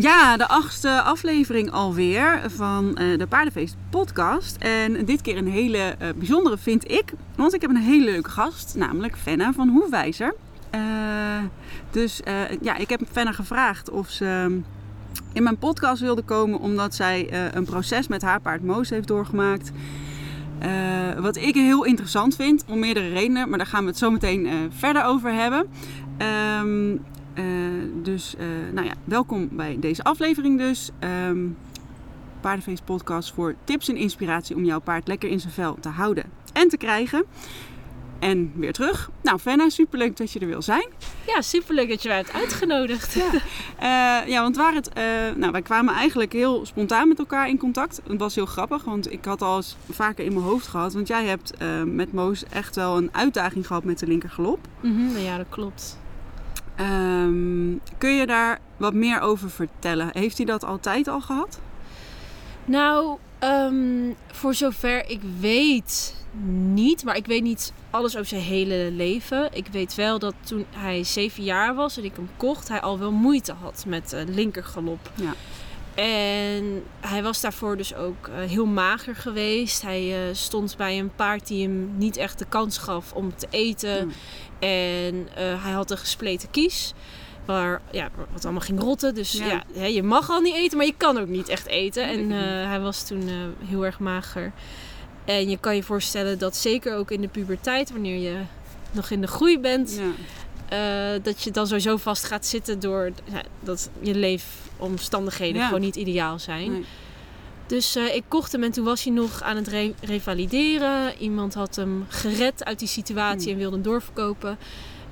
Ja, de achtste aflevering alweer van eh, de Paardenfeest podcast. En dit keer een hele eh, bijzondere vind ik. Want ik heb een hele leuke gast, namelijk Fenna van Hoefwijzer. Eh, dus ja, ik heb Fenna gevraagd of ze ehm, in mijn podcast wilde komen. Omdat zij een proces met haar paard Moos heeft doorgemaakt. Wat ik heel interessant vind, om meerdere redenen. Maar daar gaan we het zo meteen verder over hebben. Ehm, eh, dus, eh, nou ja, welkom bij deze aflevering dus. Ehm Paardenfeest podcast voor tips en inspiratie om jouw paard lekker in zijn vel te houden en te krijgen. En weer terug. Nou, Fenna, superleuk dat je er wil zijn. Ja, superleuk dat je hebt uitgenodigd. Ja, Eh, ja want waar het, nou, wij kwamen eigenlijk heel spontaan met elkaar in contact. Het was heel grappig, want ik had al eens vaker in mijn hoofd gehad. Want jij hebt met Moos echt wel een uitdaging gehad met de linkergalop. Mhm, ja, dat klopt. Ehm, kun je daar wat meer over vertellen? Heeft hij dat altijd al gehad? Nou, ehm, voor zover ik weet niet. Maar ik weet niet alles over zijn hele leven. Ik weet wel dat toen hij zeven jaar was en ik hem kocht, hij al wel moeite had met uh, linkergalop. Ja. En hij was daarvoor dus ook uh, heel mager geweest. Hij uh, stond bij een paard die hem niet echt de kans gaf om te eten. Ja. En uh, hij had een gespleten kies. Waar ja, wat allemaal ging rotten. Dus ja. ja. je mag al niet eten, maar je kan ook niet echt eten. En hij was toen heel erg mager. En je kan je voorstellen dat zeker ook in de puberteit, wanneer je nog in de groei bent, ja. Uh, dat je dan sowieso vast gaat zitten door ja, dat je leefomstandigheden ja. gewoon niet ideaal zijn. Nee. Dus uh, ik kocht hem en toen was hij nog aan het re revalideren. Iemand had hem gered uit die situatie mm. en wilde hem doorverkopen.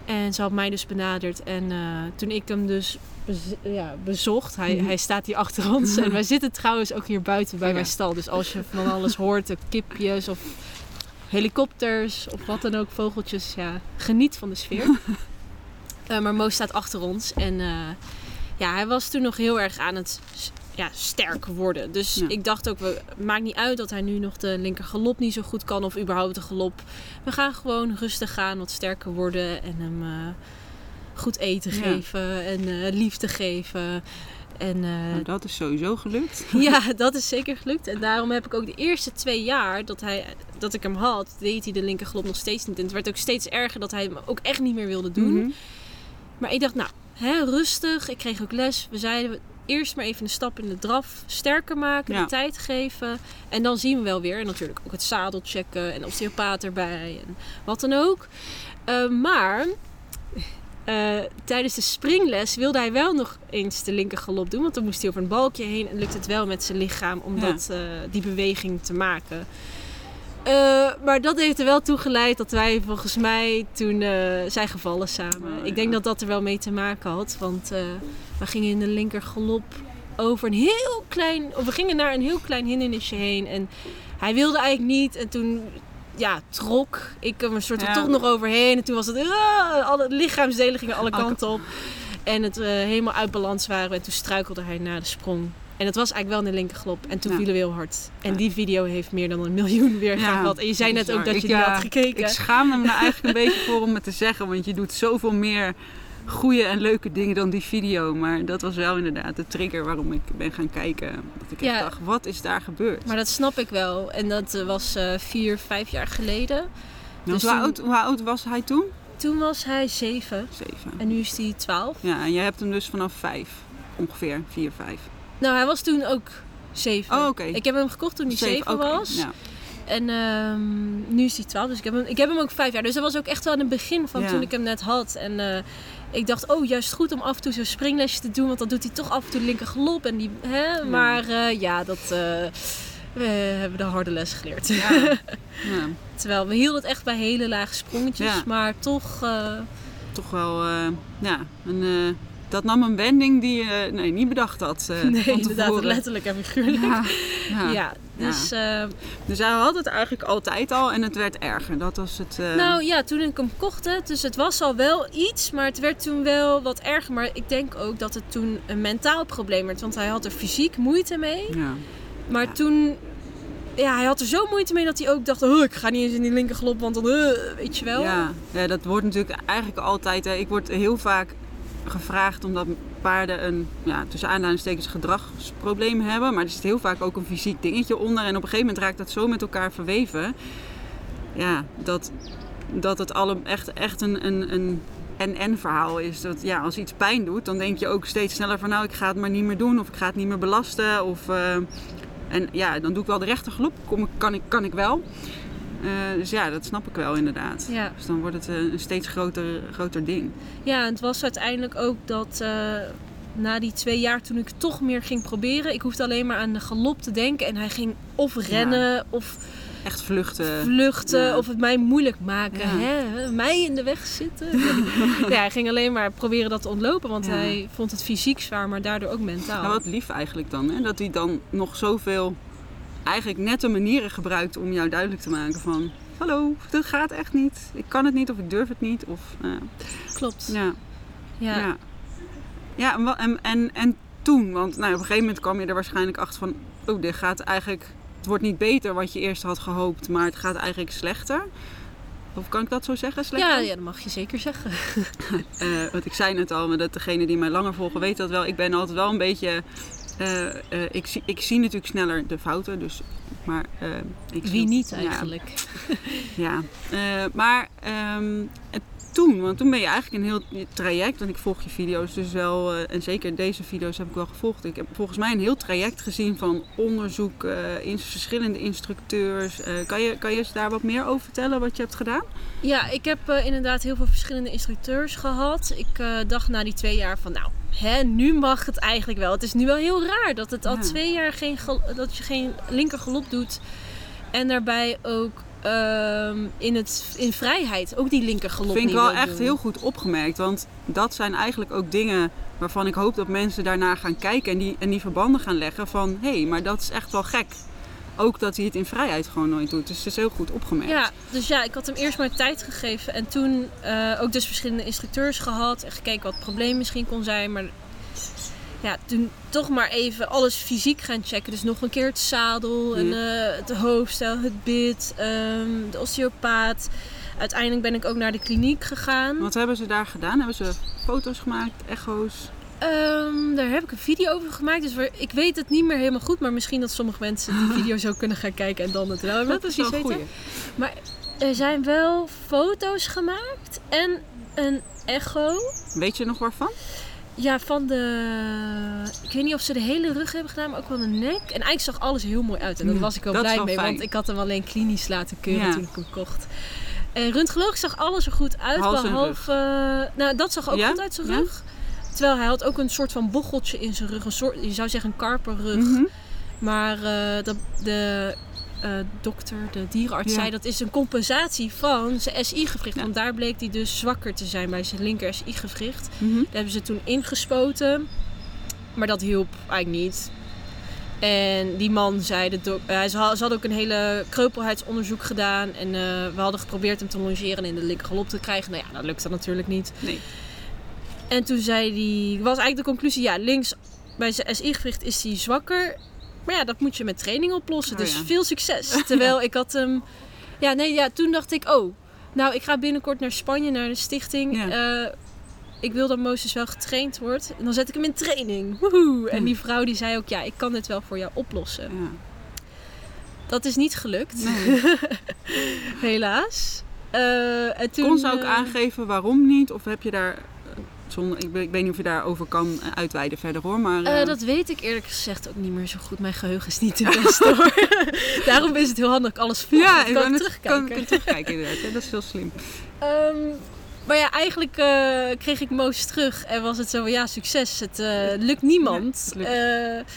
En ze had mij dus benaderd. En uh, toen ik hem dus bez ja, bezocht, hij, mm. hij staat hier achter ons. en wij zitten trouwens ook hier buiten bij ja. mijn stal. Dus als je van alles hoort, de kipjes of helikopters of wat dan ook, vogeltjes, ja, geniet van de sfeer. uh, maar Mo staat achter ons. En uh, ja, hij was toen nog heel erg aan het ja, sterk worden. Dus ja. ik dacht ook, het maakt niet uit dat hij nu nog de linker galop niet zo goed kan of überhaupt de galop. We gaan gewoon rustig gaan, wat sterker worden en hem uh, goed eten ja. geven en liefde geven. En, uh, nou, dat is sowieso gelukt. ja, dat is zeker gelukt. En daarom heb ik ook de eerste twee jaar dat, hij, dat ik hem had, deed hij de linker galop nog steeds niet. En het werd ook steeds erger dat hij hem ook echt niet meer wilde doen. Mm -hmm. Maar ik dacht, nou, hè, rustig. Ik kreeg ook les. We zeiden, eerst maar even een stap in de draf sterker maken, ja. de tijd geven. En dan zien we wel weer. En natuurlijk ook het zadel checken en osteopaat erbij en wat dan ook. Uh, maar uh, tijdens de springles wilde hij wel nog eens de linker galop doen. Want dan moest hij over een balkje heen en lukt het wel met zijn lichaam om ja. dat, uh, die beweging te maken. Uh, maar dat heeft er wel toe geleid dat wij volgens mij toen uh, zijn gevallen samen. Oh, ja. Ik denk dat dat er wel mee te maken had. Want uh, we gingen in de linker galop over een heel klein... Of we gingen naar een heel klein hindernisje heen. En hij wilde eigenlijk niet. En toen ja, trok ik hem een soort ja. toch nog overheen. En toen was het... Alle lichaamsdelen gingen alle kanten op. En het helemaal uit balans waren. En toen struikelde hij na de sprong. En dat was eigenlijk wel in de linkerglop. En toen ja. vielen we heel hard. En ja. die video heeft meer dan een miljoen ja, gehad. En je zei net ook dat je ik, die had gekeken. Ik schaam me nou eigenlijk een beetje voor om het te zeggen. Want je doet zoveel meer goede en leuke dingen dan die video. Maar dat was wel inderdaad de trigger waarom ik ben gaan kijken. Dat ik echt dacht, wat is daar gebeurd? Maar dat snap ik wel. En dat was uh, vier, vijf jaar geleden. Dus hoe, toen... oud, hoe oud was hij toen? Toen was hij zeven. Zeven. En nu is hij twaalf. Ja, en jij hebt hem dus vanaf vijf. Ongeveer, vier, vijf. Nou, hij was toen ook zeven. Oh, okay. Ik heb hem gekocht toen hij zeven, zeven okay. was. Ja. En um, nu is hij twaalf, dus ik heb, hem, ik heb hem ook vijf jaar. Dus dat was ook echt wel in het begin van ja. toen ik hem net had. En uh, ik dacht, oh, juist goed om af en toe zo'n springlesje te doen. Want dan doet hij toch af en toe de linker galop. En die, hè? Ja. Maar uh, ja, dat... Uh, we hebben de harde les geleerd. Ja. Terwijl we hielden het echt bij hele lage sprongetjes. Maar toch... Toch wel, ja, een dat nam een wending die je nee, niet bedacht had. Uh, nee, inderdaad, letterlijk en figuurlijk. Ja, ja, ja dus, ja. Uh, dus hij had het eigenlijk altijd al en het werd erger. Dat was het. Uh... Nou ja, toen ik hem kocht, dus het was al wel iets, maar het werd toen wel wat erger. Maar ik denk ook dat het toen een mentaal probleem werd, want hij had er fysiek moeite mee. Ja. Maar toen ja, hij had er zo moeite mee dat hij ook dacht: oh, ik ga niet eens in die linkerglop, want dan, uh, weet je wel. Ja. ja, dat wordt natuurlijk eigenlijk altijd. Hè, ik word heel vaak gevraagd omdat paarden een, ja, tussen aanhalingstekens gedragsprobleem hebben. Maar er zit heel vaak ook een fysiek dingetje onder. En op een gegeven moment raakt dat zo met elkaar verweven. Ja, dat, dat het allemaal echt, echt een, een, een en-en verhaal is. Dat ja, als iets pijn doet, dan denk je ook steeds sneller van nou, ik ga het maar niet meer doen. Of ik ga het niet meer belasten. Of, uh, en ja, dan doe ik wel de rechtergelop. Kom, kan, ik, kan ik wel. Uh, dus ja, dat snap ik wel inderdaad. Ja. Dus dan wordt het uh, een steeds groter, groter ding. Ja, en het was uiteindelijk ook dat uh, na die twee jaar toen ik toch meer ging proberen, ik hoefde alleen maar aan de galop te denken en hij ging of rennen Ja. of Echt vluchten. vluchten Ja. of het mij moeilijk maken. Ja. Hè? Mij in de weg zitten. Ja, hij ging alleen maar proberen dat te ontlopen, want hij vond het fysiek zwaar, maar daardoor ook mentaal. Nou, wat lief eigenlijk dan. Hè? Dat hij dan nog zoveel eigenlijk nette manieren gebruikt om jou duidelijk te maken van... Hallo, dat gaat echt niet. Ik kan het niet of ik durf het niet. Of, uh, Klopt. ja. Ja. Ja, ja en, en, en, en toen, want nou, op een gegeven moment kwam je er waarschijnlijk achter van, oh, dit gaat eigenlijk, het wordt niet beter wat je eerst had gehoopt, maar het gaat eigenlijk slechter. Of kan ik dat zo zeggen? Slechter? Ja, ja, dat mag je zeker zeggen. Eh, want ik zei net al, maar dat degene die mij langer volgen weet dat wel. Ik ben altijd wel een beetje, eh, eh, ik, zie, ik zie natuurlijk sneller de fouten, dus, maar eh, ik Wie zie- niet eigenlijk? Ja, maar ehm, en toen, want toen ben je eigenlijk een heel traject, want ik volg je video's dus wel, en zeker deze video's heb ik wel gevolgd. Ik heb volgens mij een heel traject gezien van onderzoek, in verschillende instructeurs. Kan, je, kan je eens daar wat meer over vertellen wat je hebt gedaan? Ja, ik heb inderdaad heel veel verschillende instructeurs gehad. Ik dacht na die twee jaar van, nou, hè, nu mag het eigenlijk wel. Het is nu wel heel raar dat het al Ja. twee jaar geen dat je geen linker galop doet. En daarbij ook ehm, in, het, in vrijheid ook die linker galop vind ik wel echt doen. heel goed opgemerkt, want dat zijn eigenlijk ook dingen waarvan ik hoop dat mensen daarna gaan kijken en die, en die verbanden gaan leggen van, hé, hey, maar dat is echt wel gek. Ook dat hij het in vrijheid gewoon nooit doet. Dus het is heel goed opgemerkt. Ja, dus ja, ik had hem eerst maar tijd gegeven. En toen eh, ook dus verschillende instructeurs gehad. En gekeken wat het probleem misschien kon zijn. Maar ja, toen toch maar even alles fysiek gaan checken. Dus nog een keer het zadel, en, eh, het hoofdstel, het bit, ehm, de osteopaat. Uiteindelijk ben ik ook naar de kliniek gegaan. Wat hebben ze daar gedaan? Hebben ze foto's gemaakt, echo's? Ehm, daar heb ik een video over gemaakt. Dus waar- ik weet het niet meer helemaal goed. Maar misschien dat sommige mensen die video zo kunnen gaan kijken en dan het wel helemaal Dat is wel precies weten. goeie. Er zijn wel foto's gemaakt en een echo. Weet je nog waarvan? Ja, van de. Ik weet niet of ze de hele rug hebben gedaan, maar ook wel de nek. En eigenlijk zag alles heel mooi uit. En daar was ik wel dat blij wel mee, fijn. want ik had hem alleen klinisch laten keuren Ja. toen ik hem kocht. En röntgenologisch zag alles er goed uit, Hals behalve. nou, dat zag ook Ja? goed uit zijn Ja? Terwijl hij had ook een soort van bocheltje in zijn rug. Een soort, je zou zeggen een karperrug. Mhm. Maar eh, de, de eh, dokter, de dierenarts, Ja. zei dat is een compensatie van zijn SI-gewricht. Ja. Want daar bleek hij dus zwakker te zijn bij zijn linker SI-gewricht. Mhm. Daar hebben ze toen ingespoten. Maar dat hielp eigenlijk niet. En die man zei, de dok- eh, ze, had- ze hadden ook een hele kreupelheidsonderzoek gedaan. En we hadden geprobeerd hem te longeren en in de linker galop te krijgen. Nou ja, dat lukte natuurlijk niet. Nee. En toen zei hij, was eigenlijk de conclusie, ja, links bij zijn SI-gewricht is hij zwakker. Maar ja, dat moet je met training oplossen. Oh, dus ja. veel succes. Terwijl ik had hem, ja, nee, ja, toen dacht ik, oh, nou, ik ga binnenkort naar Spanje, naar de stichting. Ja. Eh, ik wil dat Mozes wel getraind wordt. En dan zet ik hem in training. Woehoe. En die vrouw die zei ook, ja, ik kan dit wel voor jou oplossen. Ja. Dat is niet gelukt, Nee. helaas. Eh, en toen, Kon ze ook eh, aangeven waarom niet? Of heb je daar, zonder, ik, weet- ik weet niet of je daarover kan eh, uitweiden verder hoor. Maar, Eh, eh, dat weet ik eerlijk gezegd ook niet meer zo goed. Mijn geheugen is niet de beste hoor. Daarom is het heel handig ik alles volg. ja, ik kan het- terugkijken. Kan, kan terugkijken inderdaad. Dat is heel slim. Ehm, maar ja, eigenlijk kreeg ik Moos terug en was het zo van ja, succes. Het lukt niemand. Ja, het lukt.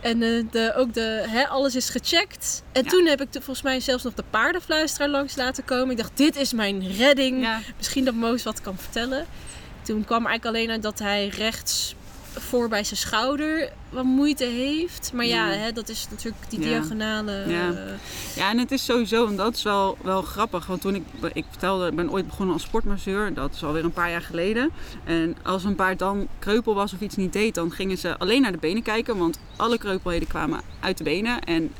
En de, ook de, hè, alles is gecheckt. En Ja. toen heb ik de- volgens mij zelfs nog de paardenfluisteraar langs laten komen. Ik dacht, dit is mijn redding. Ja. Misschien dat Moos wat kan vertellen. Toen kwam er eigenlijk alleen uit dat hij rechts voor bij zijn schouder wat moeite heeft. Maar ja, Ja. hè, dat is natuurlijk die Ja. diagonale... Ja. eh, Ja, en het is sowieso, en dat is wel, wel grappig. Want toen ik, ik vertelde, ik ben ooit begonnen als sportmasseur. Dat is alweer een paar jaar geleden. En als een paard dan kreupel was of iets niet deed, dan gingen ze alleen naar de benen kijken. Want alle kreupelheden kwamen uit de benen. En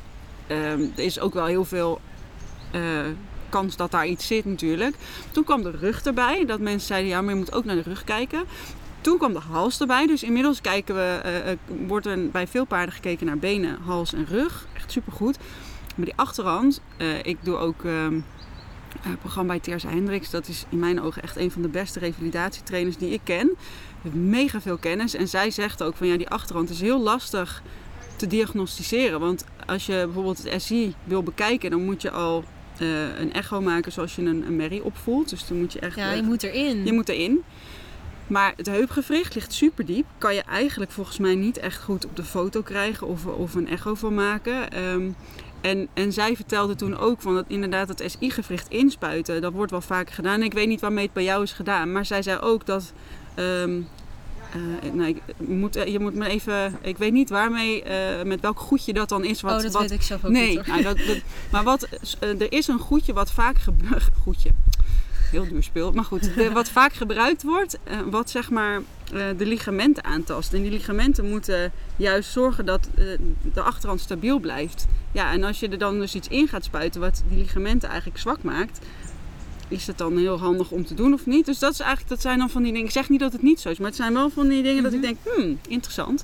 ehm, er is ook wel heel veel eh, kans dat daar iets zit natuurlijk. Toen kwam de rug erbij. Dat mensen zeiden, ja, maar je moet ook naar de rug kijken. Toen kwam de hals erbij. Dus inmiddels kijken we, eh, eh, wordt er bij veel paarden gekeken naar benen, hals en rug. Echt supergoed. Maar die achterhand, eh, ik doe ook ehm, een programma bij Terza Hendricks. Dat is in mijn ogen echt een van de beste revalidatietrainers die ik ken. Heeft mega veel kennis. En zij zegt ook van ja, die achterhand is heel lastig te diagnosticeren. Want als je bijvoorbeeld het SI wil bekijken, dan moet je al eh, een echo maken zoals je een, een merrie opvoelt. Dus dan moet je echt... Ja, je moet erin. je moet erin. Maar het heupgewricht ligt super diep. Kan je eigenlijk volgens mij niet echt goed op de foto krijgen of, of een echo van maken. Ehm, en, en zij vertelde toen ook van dat inderdaad het SI-gewricht inspuiten. Dat wordt wel vaker gedaan. Ik weet niet waarmee het bij jou is gedaan. Maar zij zei ook dat. ehm, eh, nou, ik, moet, je moet me even. Ik weet niet waarmee, eh, met welk goedje dat dan is. Wat, oh, dat wat, weet ik zelf ook nee, niet nou, dat, dat- maar wat, eh, er is een goedje wat vaak gebeurt. Goedje. Heel duur speel. Maar goed, de- wat vaak gebruikt wordt, eh, wat zeg maar eh, de ligamenten aantast. En die ligamenten moeten juist zorgen dat eh, de achterhand stabiel blijft. Ja, en als je er dan dus iets in gaat spuiten wat die ligamenten eigenlijk zwak maakt, is het dan heel handig om te doen of niet? Dus dat, is eigenlijk, dat zijn dan van die dingen. Ik zeg niet dat het niet zo is, maar het zijn wel van die dingen dat ik Mhm. denk, hmm, interessant.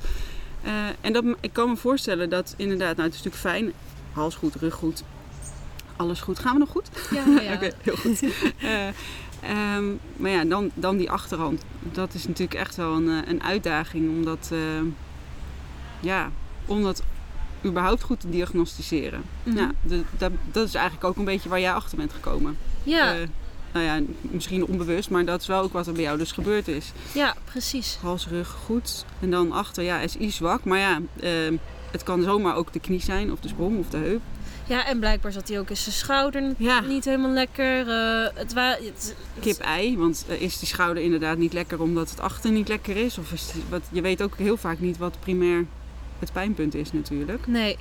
Eh, en dat, ik kan me voorstellen dat inderdaad, nou het is natuurlijk fijn, hals goed, rug goed, alles goed. Gaan we nog goed? Ja, ja. Oké, heel goed. Eh, ehm, maar ja, dan, dan die achterhand. Dat is natuurlijk echt wel een, eh, een uitdaging om dat, eh, ja, om dat überhaupt goed te diagnosticeren. Mhm. Ja, de- dat, dat is eigenlijk ook een beetje waar jij achter bent gekomen. ja, nou ja, misschien onbewust, maar dat is wel ook wat er bij jou dus gebeurd is. ja, precies. Hals, rug goed. En dan achter, ja, SI zwak. Maar ja, ehm, het kan zomaar ook de knie zijn, of de sprong, of de heup. Ja, en blijkbaar zat hij ook in zijn schouder Ja. niet helemaal lekker. Eh, het wa- het, Kip-ei, want eh, is die schouder inderdaad niet lekker omdat het achter niet lekker is? Of is die, wat, je weet ook heel vaak niet wat primair het pijnpunt is natuurlijk. Nee.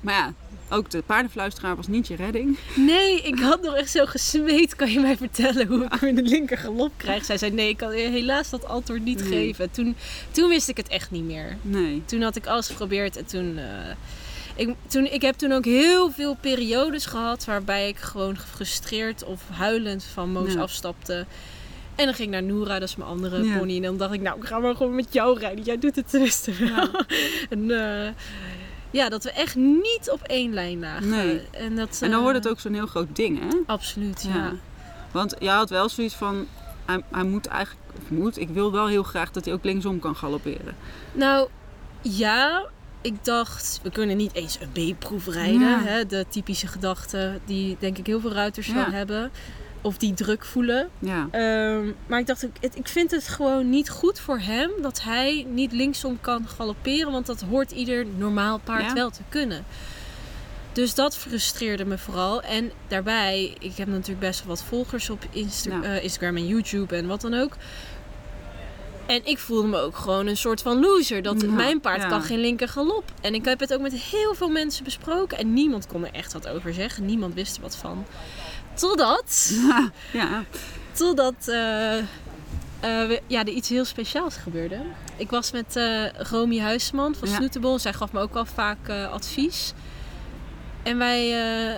Maar ja, ook de paardenfluisteraar was niet je redding. Nee, ik had nog echt zo gesmeed. Kan je mij vertellen hoe ik hem in de linker galop krijg? Zij zei nee, ik kan helaas dat antwoord niet Nee. geven. Toen, toen wist ik het echt niet meer. Nee. Toen had ik alles geprobeerd en toen... eh, ik, toen, ik heb toen ook heel veel periodes gehad waarbij ik gewoon gefrustreerd of huilend van Moos afstapte. En dan ging ik naar Noora, dat is mijn andere Ja. pony. En dan dacht ik, nou, ik ga maar gewoon met jou rijden. Jij doet het tenminste wel. Ja. en eh, ja, dat we echt niet op één lijn lagen. Nee. En, dat, En dan wordt eh, het ook zo'n heel groot ding, hè? Absoluut, ja. Ja. Want jij had wel zoiets van, hij, hij moet eigenlijk, of moet, ik wil wel heel graag dat hij ook linksom kan galopperen. Nou, ja. Ik dacht, we kunnen niet eens een B-proef rijden. Ja. Hè? De typische gedachte die denk ik heel veel ruiters Ja. wel hebben. Of die druk voelen. Ja. Ehm, maar ik dacht, ik, ik vind het gewoon niet goed voor hem dat hij niet linksom kan galopperen. Want dat hoort ieder normaal paard Ja. wel te kunnen. Dus dat frustreerde me vooral. En daarbij, ik heb natuurlijk best wel wat volgers op Insta- Ja. eh, Instagram en YouTube en wat dan ook. En ik voelde me ook gewoon een soort van loser. Dat Ja, mijn paard ja. kan geen linker galop. En ik heb het ook met heel veel mensen besproken. En niemand kon er echt wat over zeggen. Niemand wist er wat van. Totdat... ja. Totdat we- ja, er iets heel speciaals gebeurde. Ik was met eh Romy Huisman van Ja. Snoetebol. Zij gaf me ook wel vaak advies. En wij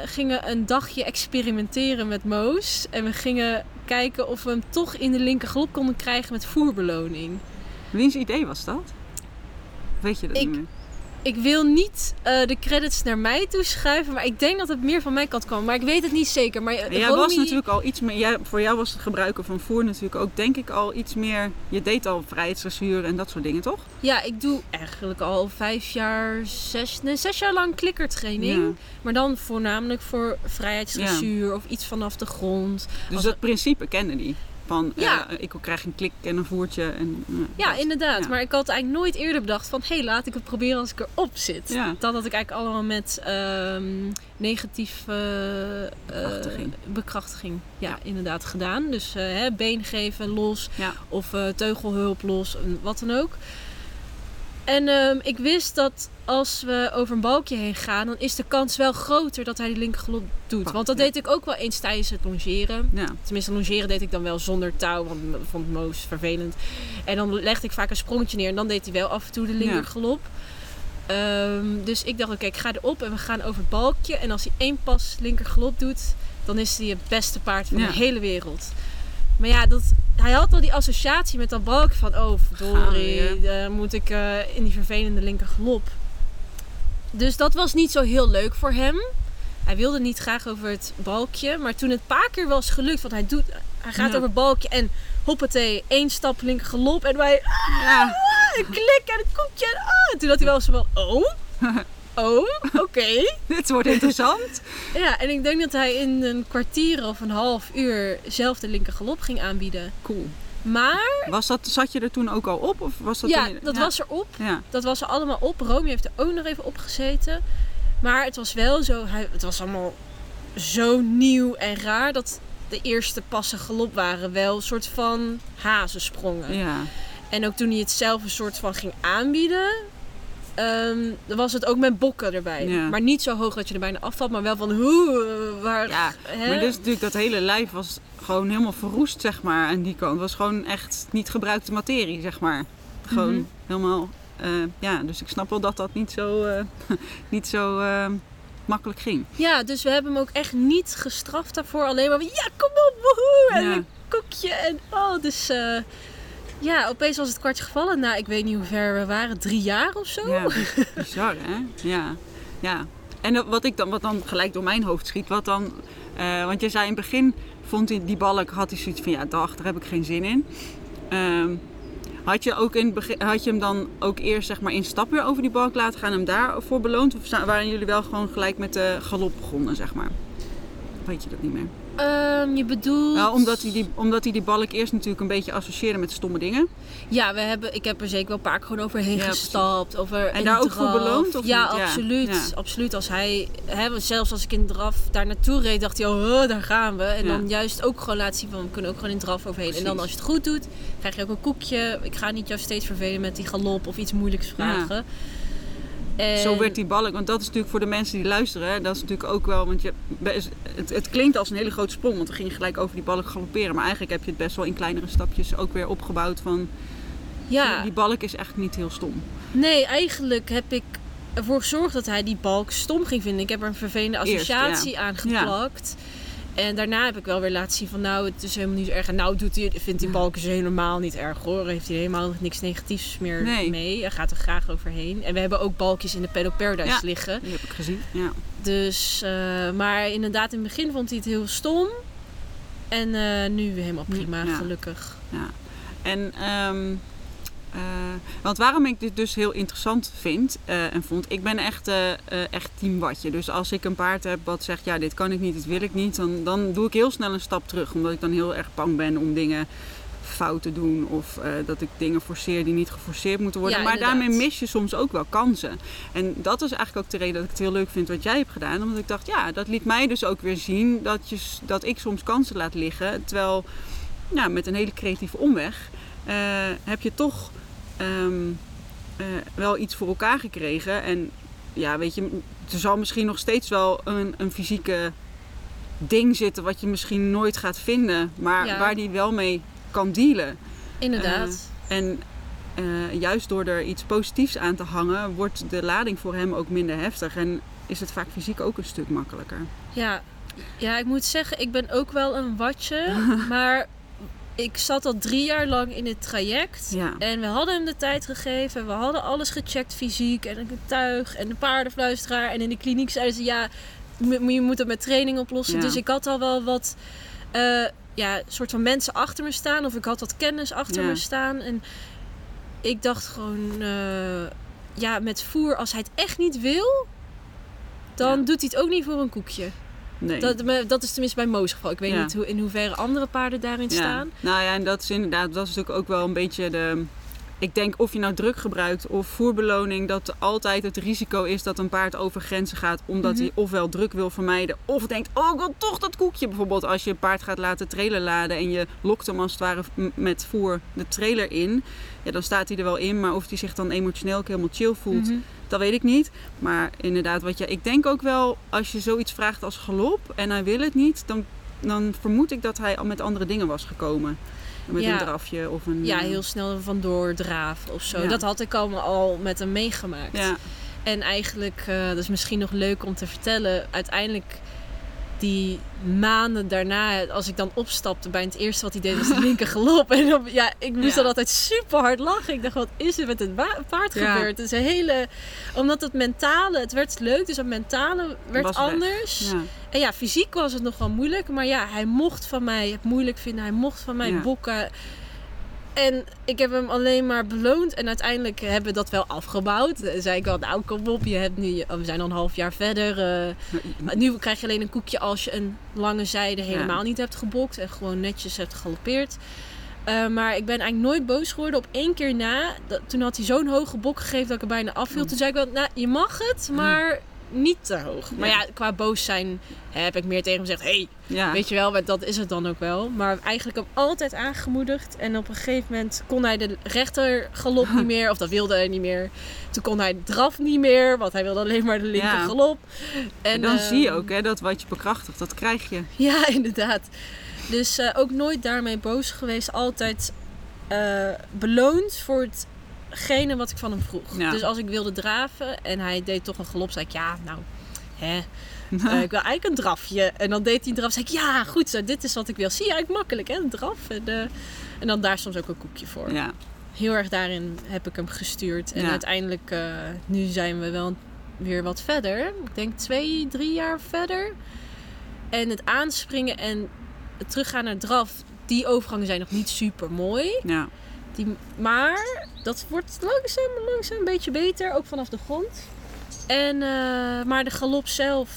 gingen een dagje experimenteren met Moos. En we gingen kijken of we hem toch in de linker galop konden krijgen met voerbeloning. Wiens idee was dat? Weet je dat Ik- niet meer? Ik wil niet eh, de credits naar mij toeschuiven, maar ik denk dat het meer van mijn kant kwam. Maar ik weet het niet zeker. Maar eh, Jij Romy- was natuurlijk al iets meer, jij, voor jou was het gebruiken van voer natuurlijk ook denk ik al iets meer, je deed al vrijheidsdressuur en dat soort dingen toch? Ja, ik doe eigenlijk al vijf jaar, zes, nee, zes jaar lang klikkertraining. Ja. Maar dan voornamelijk voor vrijheidsdressuur of iets vanaf de grond. Dus Als dat principe kende die. Van, Ja. eh, ik krijg een klik en een voertje. En, eh, Ja, dat. inderdaad. Ja. Maar ik had eigenlijk nooit eerder bedacht van... hé, hey, laat ik het proberen als ik erop zit. Ja. Dat had ik eigenlijk allemaal met ehm negatieve eh, Bekrachtiging. bekrachtiging. Ja, inderdaad gedaan. Dus eh, hè, been geven los of eh, teugelhulp los, en wat dan ook. En ehm, ik wist dat als we over een balkje heen gaan... dan is de kans wel groter dat hij die linkergalop doet. Pak, Want dat ja. deed ik ook wel eens tijdens het longeren. Ja. Tenminste, longeren deed ik dan wel zonder touw, want ik vond Moos vervelend. En dan legde ik vaak een sprongetje neer en dan deed hij wel af en toe de linker galop. Ehm, dus ik dacht, oké, ik ga erop en we gaan over het balkje. En als hij één pas linker galop doet, dan is hij het beste paard van Ja. de hele wereld. Maar ja, dat hij had al die associatie met dat balk van... Oh, verdorie, dan moet ik eh, in die vervelende linker galop. Dus dat was niet zo heel leuk voor hem. Hij wilde niet graag over het balkje. Maar toen het paar keer was gelukt, want hij, doet, hij gaat Ja. over het balkje en hoppatee, één stap linker galop. En wij, Ja. ah, een klik en een koekje. En, ah. En toen had hij wel zo van, oh, oh, oké. Dit wordt interessant. Ja, en ik denk dat hij in een kwartier of een half uur zelf de linker galop ging aanbieden. Cool. Maar, Was dat, zat je er toen ook al op? Of was dat ja, dat was erop. Ja. Dat was er allemaal op. Romy heeft er ook nog even op gezeten. Maar het was wel zo, hij, het was allemaal zo nieuw en raar dat de eerste passen galop waren wel een soort van hazensprongen. ja. En ook toen hij het zelf een soort van ging aanbieden, dan was het ook met bokken erbij. Ja. Maar niet zo hoog dat je er bijna afvalt, maar wel van hoe, waar... Ja, hè? Maar dus natuurlijk dat hele lijf was gewoon helemaal verroest, zeg maar, aan die kant. Het was gewoon echt niet gebruikte materie, zeg maar. Gewoon Mhm. helemaal, eh, ja, dus ik snap wel dat dat niet zo, eh, niet zo eh, makkelijk ging. Ja, dus we hebben hem ook echt niet gestraft daarvoor. Alleen maar van, ja, kom op, woehoe! En Ja. een koekje en oh, dus... ja, opeens was het kwartje gevallen. Nou, ik weet niet hoe ver we waren. Drie jaar of zo? Ja, bizar hè? Ja, ja. En wat, ik dan, wat dan gelijk door mijn hoofd schiet, wat dan... eh, want je zei in het begin, vond hij die balk, had hij zoiets van, ja, dag, daar heb ik geen zin in. Ehm, had je, ook in het begin, had je hem dan ook eerst zeg maar in stap weer over die balk laten gaan en hem daarvoor beloond? Of waren jullie wel gewoon gelijk met de galop begonnen, zeg maar? Weet je dat niet meer? Ehm, je bedoelt... Nou, omdat, hij die, omdat hij die balk eerst natuurlijk een beetje associeerde met stomme dingen. Ja, we hebben, ik heb er zeker wel een paar keer gewoon overheen Ja, precies. gestapt. Over En daar ook voor beloond, of ja, niet? Absoluut. ja. absoluut. Als hij, hè, zelfs als ik in draf daar naartoe reed, dacht hij oh, daar gaan we. En Ja. dan juist ook gewoon laten zien van, we kunnen ook gewoon in draf overheen. En dan als je het goed doet, krijg je ook een koekje. Ik ga niet jou steeds vervelen met die galop of iets moeilijks vragen. En- Zo werd die balk, want dat is natuurlijk voor de mensen die luisteren, hè, dat is natuurlijk ook wel, want je, het, het klinkt als een hele grote sprong, want dan ging je gelijk over die balk galopperen. Maar eigenlijk heb je het best wel in kleinere stapjes ook weer opgebouwd van, Ja, die balk is echt niet heel stom. nee, eigenlijk heb ik ervoor gezorgd dat hij die balk stom ging vinden. Ik heb er een vervelende Eerst, associatie aan geplakt. En daarna heb ik wel weer laten zien van nou, het is helemaal niet zo erg. En nou doet hij, vindt die balk is helemaal niet erg hoor. Heeft hij helemaal niks negatiefs meer Nee. mee. Hij gaat er graag overheen. En we hebben ook balkjes in de Pedo Paradise Ja. liggen. Die heb ik gezien. Ja. Dus, eh, maar inderdaad in het begin vond hij het heel stom. En eh, nu weer helemaal prima, Ja. gelukkig. En, ehm, eh, want waarom ik dit dus heel interessant vind eh, en vond, ik ben echt, eh, echt team watje. Dus als ik een paard heb wat zegt, ja dit kan ik niet, dit wil ik niet, dan, dan doe ik heel snel een stap terug. Omdat ik dan heel erg bang ben om dingen fout te doen of dat ik dingen forceer die niet geforceerd moeten worden. Ja, maar inderdaad. daarmee mis je soms ook wel kansen. En dat is eigenlijk ook de reden dat ik het heel leuk vind wat jij hebt gedaan. Omdat ik dacht, ja, dat liet mij dus ook weer zien dat, je, dat ik soms kansen laat liggen. Terwijl, ja, met een hele creatieve omweg heb je toch ehm, eh, wel iets voor elkaar gekregen. En ja, weet je, er zal misschien nog steeds wel een, een fysieke ding zitten wat je misschien nooit gaat vinden, maar Ja. waar die wel mee kan dealen. Inderdaad. En eh, juist door er iets positiefs aan te hangen, wordt de lading voor hem ook minder heftig. En is het vaak fysiek ook een stuk makkelijker. Ja, ja, ik moet zeggen, ik ben ook wel een watje. maar ik zat al drie jaar lang in het traject. Ja. En we hadden hem de tijd gegeven. We hadden alles gecheckt fysiek. En een tuig en een paardenfluisteraar. En in de kliniek zeiden ze, ja, je moet het met training oplossen. Ja. Dus ik had al wel wat... eh, ja, soort van mensen achter me staan. Of ik had wat kennis achter Ja. me staan. En ik dacht gewoon... eh, ja, met voer, als hij het echt niet wil... Dan doet hij het ook niet voor een koekje. Nee. Dat, dat is tenminste bij Moos geval. Ik weet Ja. niet hoe, in hoeverre andere paarden daarin Ja. staan. Nou ja, en dat is inderdaad, dat is natuurlijk ook wel een beetje de. Ik denk of je nou druk gebruikt of voerbeloning, dat altijd het risico is dat een paard over grenzen gaat omdat Mhm. hij ofwel druk wil vermijden of denkt, oh ik wil toch dat koekje. Bijvoorbeeld als je een paard gaat laten trailer laden en je lokt hem als het ware met voer de trailer in. Ja, dan staat hij er wel in, maar of hij zich dan emotioneel ook helemaal chill voelt, Mhm. dat weet ik niet. Maar inderdaad, wat je, ik denk ook wel, als je zoiets vraagt als galop en hij wil het niet, dan, dan vermoed ik dat hij al met andere dingen was gekomen. Met Ja. een drafje of een... Ja, eh, heel snel er vandoor draven of zo. Ja. Dat had ik allemaal al met hem meegemaakt. Ja, En eigenlijk, eh, dat is misschien nog leuk om te vertellen. Uiteindelijk die maanden daarna, als ik dan opstapte bij het eerste wat hij deed, was de linker galop. En dan, ja, ik moest Ja. dan altijd super hard lachen. Ik dacht, wat is er met het paard Ja. gebeurd? Het is een hele, omdat het mentale, het werd leuk, dus het mentale werd Was anders. Ja. En ja, fysiek was het nog wel moeilijk. Maar ja, hij mocht van mij het moeilijk vinden. Hij mocht van mij bokken. En ik heb hem alleen maar beloond. En uiteindelijk hebben we dat wel afgebouwd. Dan zei ik wel, nou kom op, je hebt nu, oh, we zijn al een half jaar verder. eh, maar nu krijg je alleen een koekje als je een lange zijde helemaal niet hebt gebokt. En gewoon netjes hebt gegalopeerd. Eh, maar ik ben eigenlijk nooit boos geworden. Op één keer na, dat, toen had hij zo'n hoge bok gegeven dat ik er bijna afviel. Toen zei ik wel, nou je mag het, maar niet te hoog. Maar ja, qua boos zijn heb ik meer tegen hem gezegd, hey, Ja. Weet je wel, maar dat is het dan ook wel. Maar eigenlijk hem altijd aangemoedigd. En op een gegeven moment kon hij de rechter galop niet meer. Of dat wilde hij niet meer. Toen kon hij draf niet meer. Want hij wilde alleen maar de linker Ja. galop. En dan ehm, zie je ook hè, dat wat je bekrachtigt, dat krijg je. Ja, inderdaad. Dus eh, ook nooit daarmee boos geweest. Altijd eh, beloond voor hetgene wat ik van hem vroeg. Ja. Dus als ik wilde draven en hij deed toch een galop, zei ik ja, nou, hè, Eh, ik wil eigenlijk een drafje. En dan deed hij een draf. zei ik, ja, goed zo, dit is wat ik wil. Zie je, eigenlijk makkelijk, hè, een draf. En, eh, en dan daar soms ook een koekje voor. ja. Heel erg daarin heb ik hem gestuurd. En Ja. uiteindelijk, eh, nu zijn we wel weer wat verder. Ik denk twee, drie jaar verder. En het aanspringen en het teruggaan naar draf, die overgangen zijn nog niet super mooi. ja. Die, maar dat wordt langzaam, langzaam een beetje beter, ook vanaf de grond. En, eh, maar de galop zelf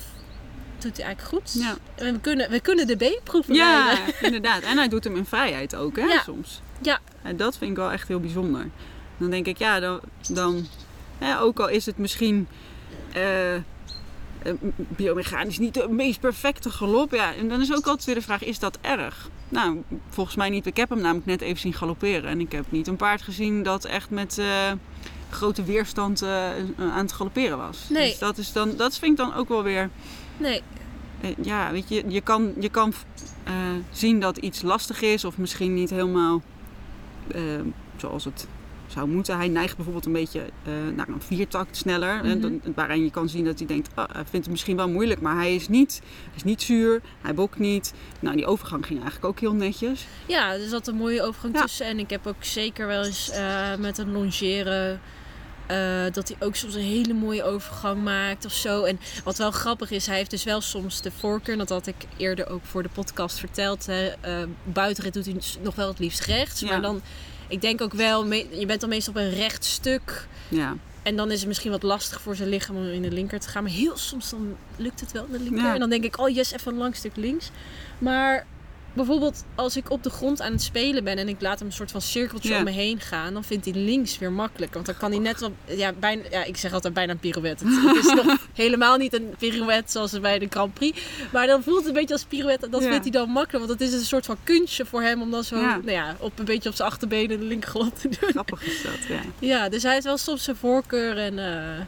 doet hij eigenlijk goed. Ja. En we kunnen, we kunnen de B-proeven Ja, rijden. inderdaad. En hij doet hem in vrijheid ook, hè, Ja. soms. Ja. En dat vind ik wel echt heel bijzonder. Dan denk ik, ja, dan... dan hè, ook al is het misschien... eh, biomechanisch niet de meest perfecte galop. Ja, en dan is ook altijd weer de vraag, is dat erg? Nou, volgens mij niet. Ik heb hem namelijk net even zien galopperen. En ik heb niet een paard gezien dat echt met eh, grote weerstand eh, aan het galopperen was. Nee. Dus dat, is dan, dat vind ik dan ook wel weer... Nee, Eh, ja, weet je, je kan, je kan eh, zien dat iets lastig is of misschien niet helemaal eh, zoals het zou moeten. Hij neigt bijvoorbeeld een beetje eh, naar een viertakt sneller. En Mhm. waarin je kan zien dat hij denkt, ah, hij vindt het misschien wel moeilijk, maar hij is niet, hij is niet zuur, hij bokt niet. Nou, die overgang ging eigenlijk ook heel netjes. ja, er zat een mooie overgang Ja. tussen. En ik heb ook zeker wel eens eh, met een longeren... eh, dat hij ook soms een hele mooie overgang maakt of zo. En wat wel grappig is, hij heeft dus wel soms de voorkeur. Dat had ik eerder ook voor de podcast verteld. Hè. Eh, buitenrit doet hij dus nog wel het liefst rechts. Ja. Maar dan, ik denk ook wel, je bent dan meestal op een recht stuk. Ja, En dan is het misschien wat lastig voor zijn lichaam om in de linker te gaan. Maar heel soms dan lukt het wel in de linker. Ja. En dan denk ik, oh yes, even een lang stuk links. Maar bijvoorbeeld als ik op de grond aan het spelen ben... en ik laat hem een soort van cirkeltje Ja. om me heen gaan... dan vindt hij links weer makkelijk. Want dan kan hij net wel... Ja, bijna, ja ik zeg altijd bijna een pirouette. Het, is nog helemaal niet een pirouette zoals bij de Grand Prix. Maar dan voelt het een beetje als pirouette. Dat Ja. vindt hij dan makkelijk. Want het is een soort van kunstje voor hem... om dan zo Ja. Nou ja, op een beetje op zijn achterbenen de linkergalop te doen. grappig is dat, ja. Ja, dus hij heeft wel soms zijn voorkeur en... eh,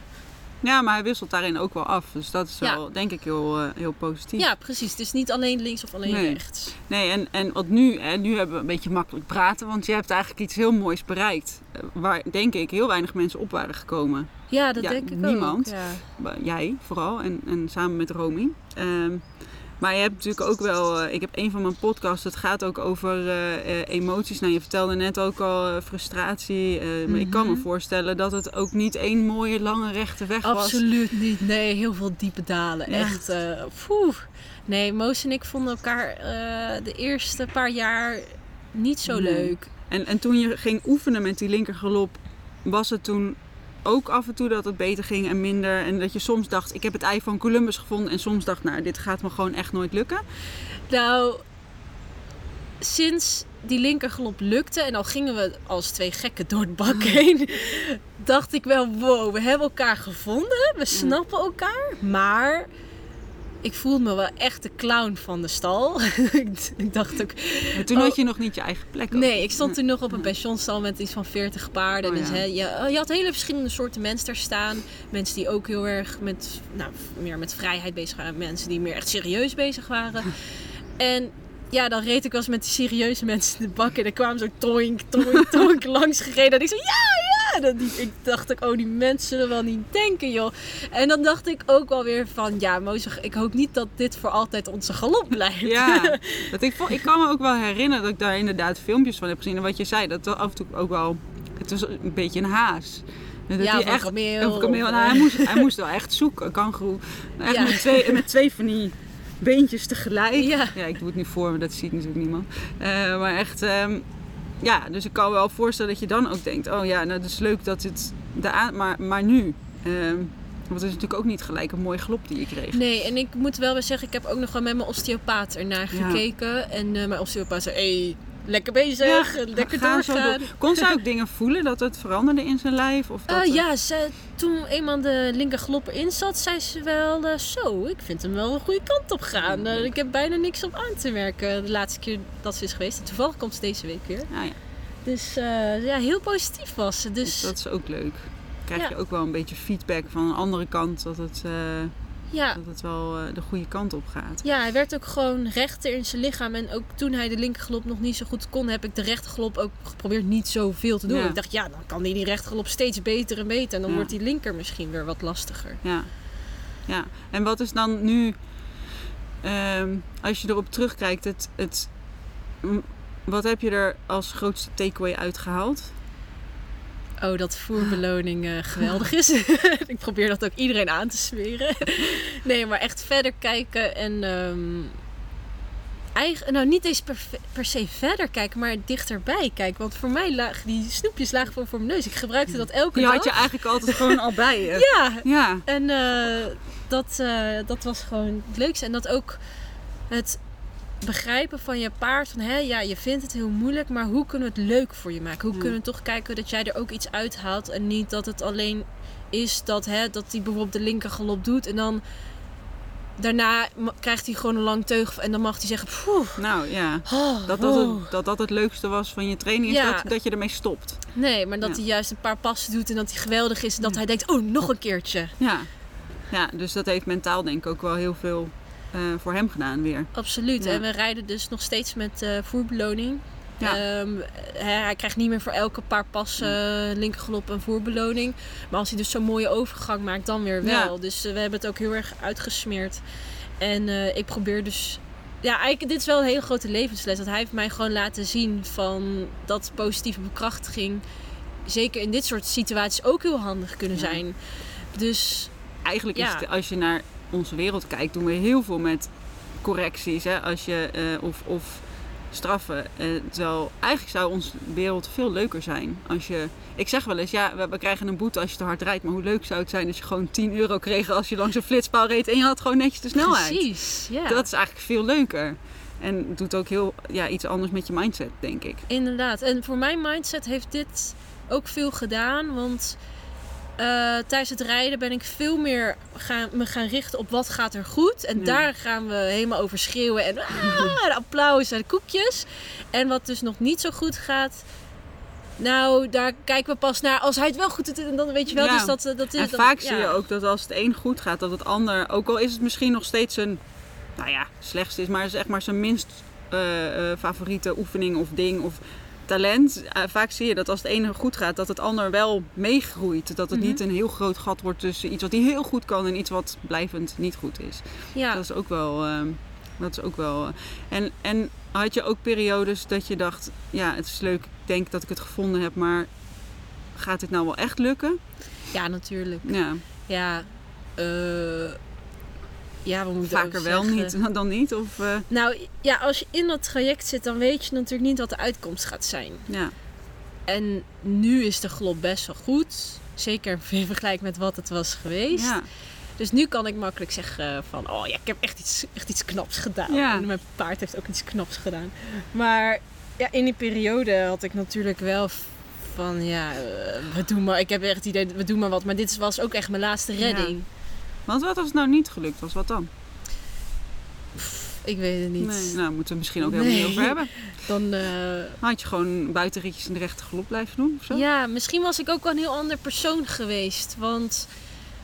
Ja, maar hij wisselt daarin ook wel af. Dus dat is wel, denk ik, heel, eh, heel positief. Ja, precies. Het is niet alleen links of alleen Nee. rechts. Nee, en, en wat nu, hè, nu hebben we een beetje makkelijk praten, want je hebt eigenlijk iets heel moois bereikt. eh, Waar, denk ik, heel weinig mensen op waren gekomen. Ja, dat Ja, denk ik niemand. ook. Ja. Maar Jij vooral, en, en samen met Romy. Ehm, maar je hebt natuurlijk ook wel, eh, ik heb een van mijn podcasts, het gaat ook over eh, eh, emoties. Nou, je vertelde net ook al frustratie. Maar ik kan me Mhm. voorstellen dat het ook niet één mooie, lange, rechte weg was. Absoluut niet. Nee, heel veel diepe dalen. Ja. Echt. poeh. Nee, Moos en ik vonden elkaar de eerste paar jaar niet zo leuk. En, en toen je ging oefenen met die linkergalop, was het toen ook af en toe dat het beter ging en minder? En dat je soms dacht, ik heb het ei van Columbus gevonden. En soms dacht, nou, dit gaat me gewoon echt nooit lukken. Nou, sinds die linkergalop lukte en al gingen we als twee gekken door het bak heen, dacht ik wel, wow, we hebben elkaar gevonden, we snappen elkaar, maar ik voelde me wel echt de clown van de stal. ik dacht ook, Maar toen Oh. had je nog niet je eigen plek. ook. Nee, ik stond toen nog op een pensionstal met iets van 40 paarden. Oh, dus, hè, je, je had hele verschillende soorten mensen daar staan. Mensen die ook heel erg met, nou, meer met vrijheid bezig waren. Mensen die meer echt serieus bezig waren. En ja, dan reed ik wel eens met die serieuze mensen in de bak. En dan kwamen zo toink, toink, toink langs gereden. En ik zei, ja, ja! Dat, ik dacht ook, oh, die mensen zullen wel niet denken, joh. En dan dacht ik ook wel weer van, ja, Mozes, ik hoop niet dat dit voor altijd onze galop blijft. Ja, dat ik, ik kan me ook wel herinneren dat ik daar inderdaad filmpjes van heb gezien. En wat je zei, dat af en toe ook wel... Het was een beetje een haas. Dat Ja, hij echt, kameel, kameel. Nou, hij, moest, hij moest wel echt zoeken, een kangoeroe. Echt Ja. met, twee, met twee van die beentjes tegelijk. Ja. ja, ik doe het nu voor me, dat ziet natuurlijk niemand. Eh, maar echt, ehm, ja, dus ik kan wel voorstellen dat je dan ook denkt: oh ja, nou, het is leuk dat het de maar, maar nu. ehm, want het is natuurlijk ook niet gelijk een mooi glop die je kreeg. Nee, en ik moet wel weer zeggen, ik heb ook nog wel met mijn osteopaat ernaar Ja. gekeken. En eh, mijn osteopaat zei, hey, lekker bezig, lekker ga zo doorgaan. door. Kon zij ook dingen voelen dat het veranderde in zijn lijf? Of dat Eh, ja, ze, toen eenmaal de linker glop erin zat, zei ze wel eh, zo, ik vind hem wel een goede kant op gaan. Eh, ik heb bijna niks op aan te merken de laatste keer dat ze is geweest. En toevallig komt ze deze week weer. Ja, ja. Dus eh, ja, heel positief was ze. Dus dat is ook leuk. Krijg Ja. je ook wel een beetje feedback van een andere kant dat het, eh, ja, dat het wel eh, de goede kant op gaat. ja, hij werd ook gewoon rechter in zijn lichaam. En ook toen hij de linkerglop nog niet zo goed kon, heb ik de rechterglop ook geprobeerd niet zoveel te doen. Ja. Ik dacht, ja, dan kan hij die rechterglop steeds beter en beter. En dan Ja. wordt die linker misschien weer wat lastiger. Ja. ja. En wat is dan nu, ehm, als je erop terugkijkt, het, het, wat heb je er als grootste takeaway uitgehaald? Oh, dat voerbeloning eh, geweldig is. ik probeer dat ook iedereen aan te smeren. nee, maar echt verder kijken en... ehm eigen, nou, niet eens per, per se verder kijken, maar dichterbij kijken. Want voor mij lagen die snoepjes lagen gewoon voor mijn neus. Ik gebruikte dat elke Die dag. had je eigenlijk altijd gewoon al bij je. Ja, Ja. en eh, dat, eh, dat was gewoon het leukste. En dat ook het begrijpen van je paard. Van, hè, ja, je vindt het heel moeilijk, maar hoe kunnen we het leuk voor je maken? Hoe Ja. kunnen we toch kijken dat jij er ook iets uithaalt? En niet dat het alleen is dat, hè, dat hij bijvoorbeeld de linker galop doet. En dan daarna krijgt hij gewoon een lang teug. En dan mag hij zeggen, poeh. Nou ja. oh, Dat dat, oh." het, dat dat het leukste was van je training, is Ja. dat, dat je ermee stopt. Nee, maar dat Ja. hij juist een paar passen doet en dat hij geweldig is. En dat hij denkt, oh, nog een keertje. Ja. ja, dus dat heeft mentaal denk ik ook wel heel veel voor hem gedaan weer. Absoluut. Ja. En we rijden dus nog steeds met eh, voerbeloning. Ja. Ehm, hè, hij krijgt niet meer voor elke paar passen linkergalop een voerbeloning. Maar als hij dus zo'n mooie overgang maakt, dan weer wel. Ja. Dus eh, we hebben het ook heel erg uitgesmeerd. En eh, ik probeer dus... Ja, eigenlijk, dit is wel een hele grote levensles. Dat hij heeft mij gewoon laten zien van dat positieve bekrachtiging... zeker in dit soort situaties ook heel handig kunnen Ja. zijn. Dus Eigenlijk is het, als je naar onze wereld kijkt, doen we heel veel met correcties. Hè? Als je, eh, of, of straffen. Terwijl eigenlijk zou onze wereld veel leuker zijn. Als je, ik zeg wel eens, ja, we, we krijgen een boete als je te hard rijdt. Maar hoe leuk zou het zijn als je gewoon 10 euro kreeg als je langs een flitspaal reed en je had gewoon netjes de snelheid. precies. Ja. Dat is eigenlijk veel leuker. En het doet ook heel ja, iets anders met je mindset, denk ik. Inderdaad. En voor mijn mindset heeft dit ook veel gedaan. Want eh, tijdens het rijden ben ik veel meer gaan, me gaan richten op wat gaat er goed. En Ja. daar gaan we helemaal over schreeuwen. En ah, applaus en koekjes. En wat dus nog niet zo goed gaat... Nou, daar kijken we pas naar als hij het wel goed doet. En dan weet je wel, Ja. dus dat, eh, dat is... En dat- vaak ja. zie je ook dat als het een goed gaat, dat het ander, ook al is het misschien nog steeds een, nou ja, slechtste is, maar zeg maar zijn minst eh, favoriete oefening of ding of talent. Eh, vaak zie je dat als het ene goed gaat, dat het ander wel meegroeit. Dat het Mhm. niet een heel groot gat wordt tussen iets wat hij heel goed kan en iets wat blijvend niet goed is. Ja. Dat is ook wel. ehm, dat is ook wel. eh, en, en had je ook periodes dat je dacht, ja, het is leuk, ik denk dat ik het gevonden heb, maar gaat dit nou wel echt lukken? ja, natuurlijk. Ja. Ja, eh ja, we moeten Vaker wel zeggen- niet dan niet? Of, eh, Nou ja, als je in dat traject zit, dan weet je natuurlijk niet wat de uitkomst gaat zijn. ja. En nu is de glop best wel goed. Zeker in vergelijking met wat het was geweest. Ja. Dus nu kan ik makkelijk zeggen van... Oh ja, ik heb echt iets, echt iets knaps gedaan. Ja. En mijn paard heeft ook iets knaps gedaan. Maar ja, in die periode had ik natuurlijk wel van... Ja, eh, we doen maar... Ik heb echt het idee, we doen maar wat. Maar dit was ook echt mijn laatste redding. Want wat als het nou niet gelukt was? Wat dan? Ik weet het niet. Nee, nou, moeten we misschien ook helemaal Nee. niet over hebben. Dan... eh, Had je gewoon buitenritjes in de rechte galop blijven doen of zo? Ja, misschien was ik ook wel een heel ander persoon geweest. Want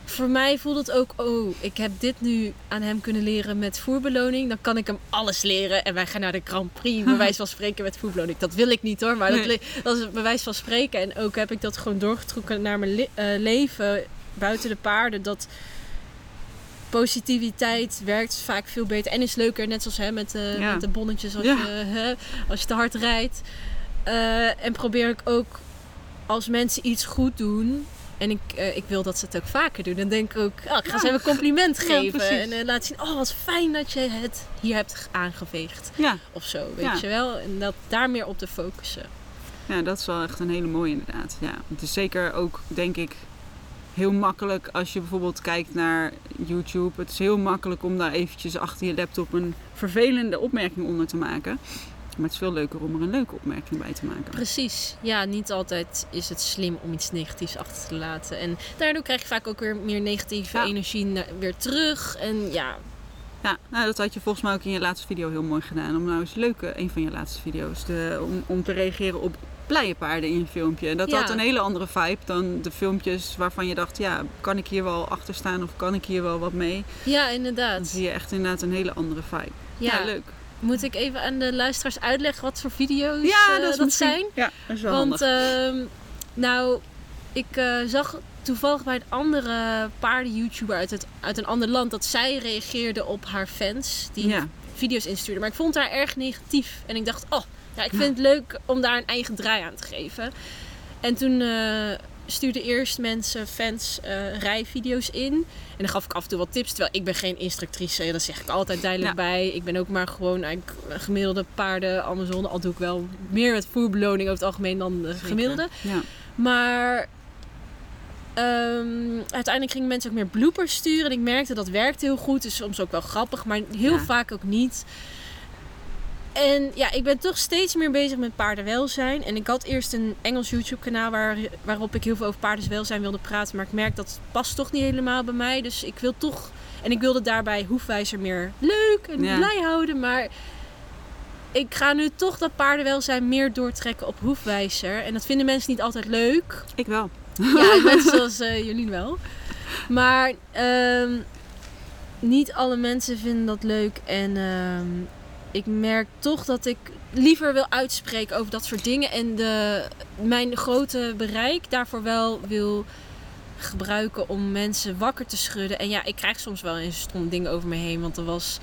voor mij voelt het ook, oh, ik heb dit nu aan hem kunnen leren met voerbeloning. Dan kan ik hem alles leren. En wij gaan naar de Grand Prix, bij wijze van spreken, met voerbeloning. Dat wil ik niet hoor, maar Nee. dat, dat is bij wijze van spreken. En ook heb ik dat gewoon doorgetrokken naar mijn le- eh, leven buiten de paarden. Dat positiviteit werkt vaak veel beter en is leuker. Net zoals hè, met, Ja. met de bonnetjes als, Ja. je, hè, als je te hard rijdt. Eh, en probeer ik ook als mensen iets goed doen. En ik, eh, ik wil dat ze het ook vaker doen. Dan denk ik ook, oh, ik ga ze even een compliment geven. en laat zien, oh wat fijn dat je het hier hebt aangeveegd. Of zo, weet je wel. En dat daar meer op te focussen. ja, dat is wel echt een hele mooie inderdaad. Ja, het is zeker ook, denk ik, heel makkelijk als je bijvoorbeeld kijkt naar YouTube. Het is heel makkelijk om daar eventjes achter je laptop een vervelende opmerking onder te maken. Maar het is veel leuker om er een leuke opmerking bij te maken. Precies. Ja, niet altijd is het slim om iets negatiefs achter te laten. En daardoor krijg je vaak ook weer meer negatieve Ja. energie weer terug. En ja, Ja, nou, dat had je volgens mij ook in je laatste video heel mooi gedaan. Om nou eens leuke, een van je laatste video's, te, om, om te reageren op blije paarden in je filmpje. En dat Ja. had een hele andere vibe dan de filmpjes waarvan je dacht, ja, kan ik hier wel achter staan of kan ik hier wel wat mee? ja Dan inderdaad. zie je echt inderdaad een hele andere vibe. Ja, Ja, leuk. moet ik even aan de luisteraars uitleggen wat voor video's Ja, eh, dat, is dat zijn? Ja, dat is wel Want ehm, nou, ik eh, zag toevallig bij een andere paarden-YouTuber uit, het, uit een ander land dat zij reageerde op haar fans die ja, video's instuurde. Maar ik vond haar erg negatief. En ik dacht, oh, ja, ik vind het leuk om daar een eigen draai aan te geven. En toen eh stuurden eerst mensen, fans, eh, rijvideo's in. En dan gaf ik af en toe wat tips. Terwijl ik ben geen instructrice, dat zeg ik altijd duidelijk Ja. bij. Ik ben ook maar gewoon eigenlijk gemiddelde paarden Amazone. Al doe ik wel meer met voerbeloning over het algemeen dan de gemiddelde. Ja. Maar ehm, uiteindelijk gingen mensen ook meer bloopers sturen. En ik merkte dat werkte heel goed. Dus soms ook wel grappig, maar heel Ja. vaak ook niet. En ja, ik ben toch steeds meer bezig met paardenwelzijn. En ik had eerst een Engels YouTube kanaal waar, waarop ik heel veel over paardenwelzijn wilde praten. Maar ik merk dat past toch niet helemaal bij mij. Dus ik wil toch... En ik wilde daarbij hoefwijzer meer leuk en Ja. blij houden. Maar ik ga nu toch dat paardenwelzijn meer doortrekken op hoefwijzer. En dat vinden mensen niet altijd leuk. Ik wel. Ja, net zoals eh Jolien wel. Maar ehm, niet alle mensen vinden dat leuk. En ehm, ik merk toch dat ik liever wil uitspreken over dat soort dingen. En de, mijn grote bereik daarvoor wel wil gebruiken om mensen wakker te schudden. En ja, ik krijg soms wel eens stom dingen over me heen. Want er was...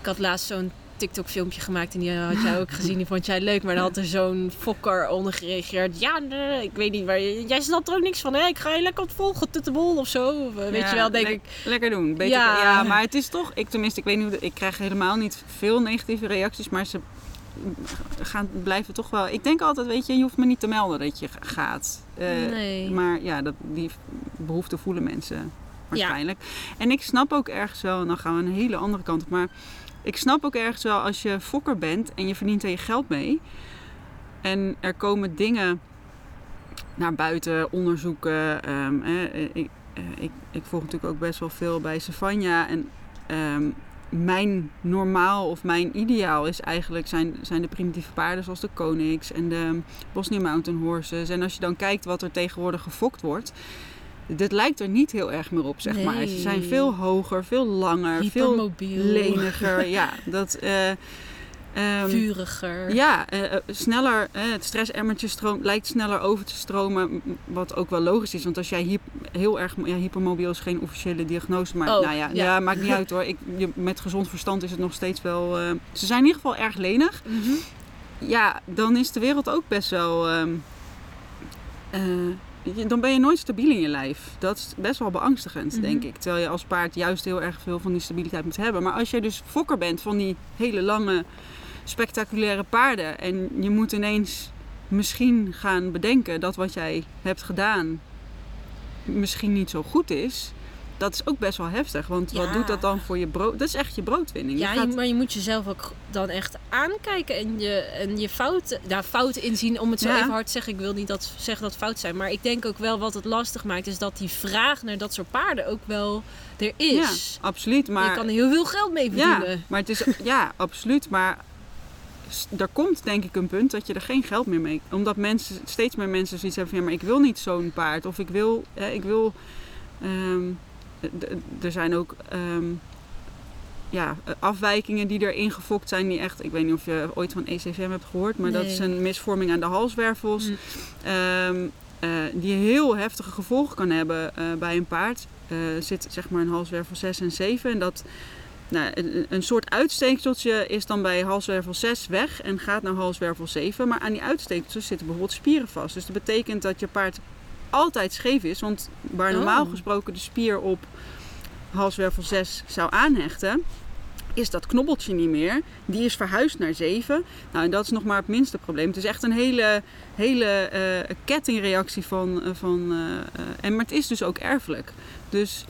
Ik had laatst zo'n TikTok filmpje gemaakt en die had jij ook gezien. Die vond jij leuk, maar dan had er zo'n fokker onder gereageerd. Ja, nee, ik weet niet, maar jij snapt er ook niks van. Hè? Ik ga je lekker volgen, tuttebol of zo. Of, eh, weet Ja, je wel, denk le- ik. Lekker doen. Beter, Ja. ja. maar het is toch, ik tenminste, ik weet niet ik krijg helemaal niet veel negatieve reacties, maar ze gaan, blijven toch wel. Ik denk altijd, weet je, je hoeft me niet te melden dat je gaat. Eh, nee. Maar ja, dat, die behoefte voelen mensen waarschijnlijk. En ik snap ook ergens wel, en dan gaan we een hele andere kant op, maar ik snap ook ergens wel als je fokker bent en je verdient er je geld mee. En er komen dingen naar buiten, onderzoeken. ehm, eh, ik, eh, ik, ik volg natuurlijk ook best wel veel bij Savanja. En ehm, mijn normaal of mijn ideaal is eigenlijk zijn, zijn de primitieve paarden zoals de Konings en de Bosnian Mountain Horses. En als je dan kijkt wat er tegenwoordig gefokt wordt. Dit lijkt er niet heel erg meer op, zeg maar. Ze zijn veel hoger, veel langer, veel leniger. ja, dat... eh, ehm, Vuriger. ja, eh, eh, sneller, het stressemmertje stroomt, lijkt sneller over te stromen. Wat ook wel logisch is, want als jij hier heel erg, ja, hypermobiel is geen officiële diagnose, maar Oh, nou ja, ja. ja. maakt niet uit hoor. Ik, je, met gezond verstand is het nog steeds wel. ze zijn in ieder geval erg lenig. Mhm. Ja, dan is de wereld ook best wel. je- dan ben je nooit stabiel in je lijf. Dat is best wel beangstigend, Mhm. denk ik. Terwijl je als paard juist heel erg veel van die stabiliteit moet hebben. Maar als je dus fokker bent van die hele lange, spectaculaire paarden. en je moet ineens misschien gaan bedenken dat wat jij hebt gedaan. misschien niet zo goed is. Dat is ook best wel heftig. Want wat Ja. doet dat dan voor je brood? Dat is echt je broodwinning. Je Ja, gaat- maar je moet jezelf ook dan echt aankijken en je, en je fouten, nou, fouten inzien. Om het zo Ja. even hard te zeggen, ik wil niet dat, zeggen dat fout zijn. Maar ik denk ook wel wat het lastig maakt, is dat die vraag naar dat soort paarden ook wel er is. Ja, absoluut. Maar Je kan er heel veel geld mee Ja, verdienen. maar het is, ja, absoluut. Maar er komt denk ik een punt dat je er geen geld meer mee... Omdat mensen, steeds meer mensen zoiets hebben van... Ja, maar ik wil niet zo'n paard. Of ik wil, eh, ik wil Ehm, er zijn ook ehm, ja, afwijkingen die erin gefokt zijn. Die echt, ik weet niet of je ooit van ECVM hebt gehoord, maar dat is een misvorming aan de halswervels. Mm. Ehm, eh, die heel heftige gevolgen kan hebben uh, bij een paard. Uh, zit zeg maar een halswervel 6 en 7. En dat nou, een, een, soort uitsteekseltje is dan bij halswervel 6 weg en gaat naar halswervel 7. Maar aan die uitsteekseltjes zitten bijvoorbeeld spieren vast. Dus dat betekent dat je paard altijd scheef is. Want waar normaal oh. gesproken de spier op halswervel 6 zou aanhechten, is dat knobbeltje niet meer. Die is verhuisd naar 7. Nou, en dat is nog maar het minste probleem. Het is echt een hele, hele uh, kettingreactie van. Uh, van uh, en, maar het is dus ook erfelijk. Dus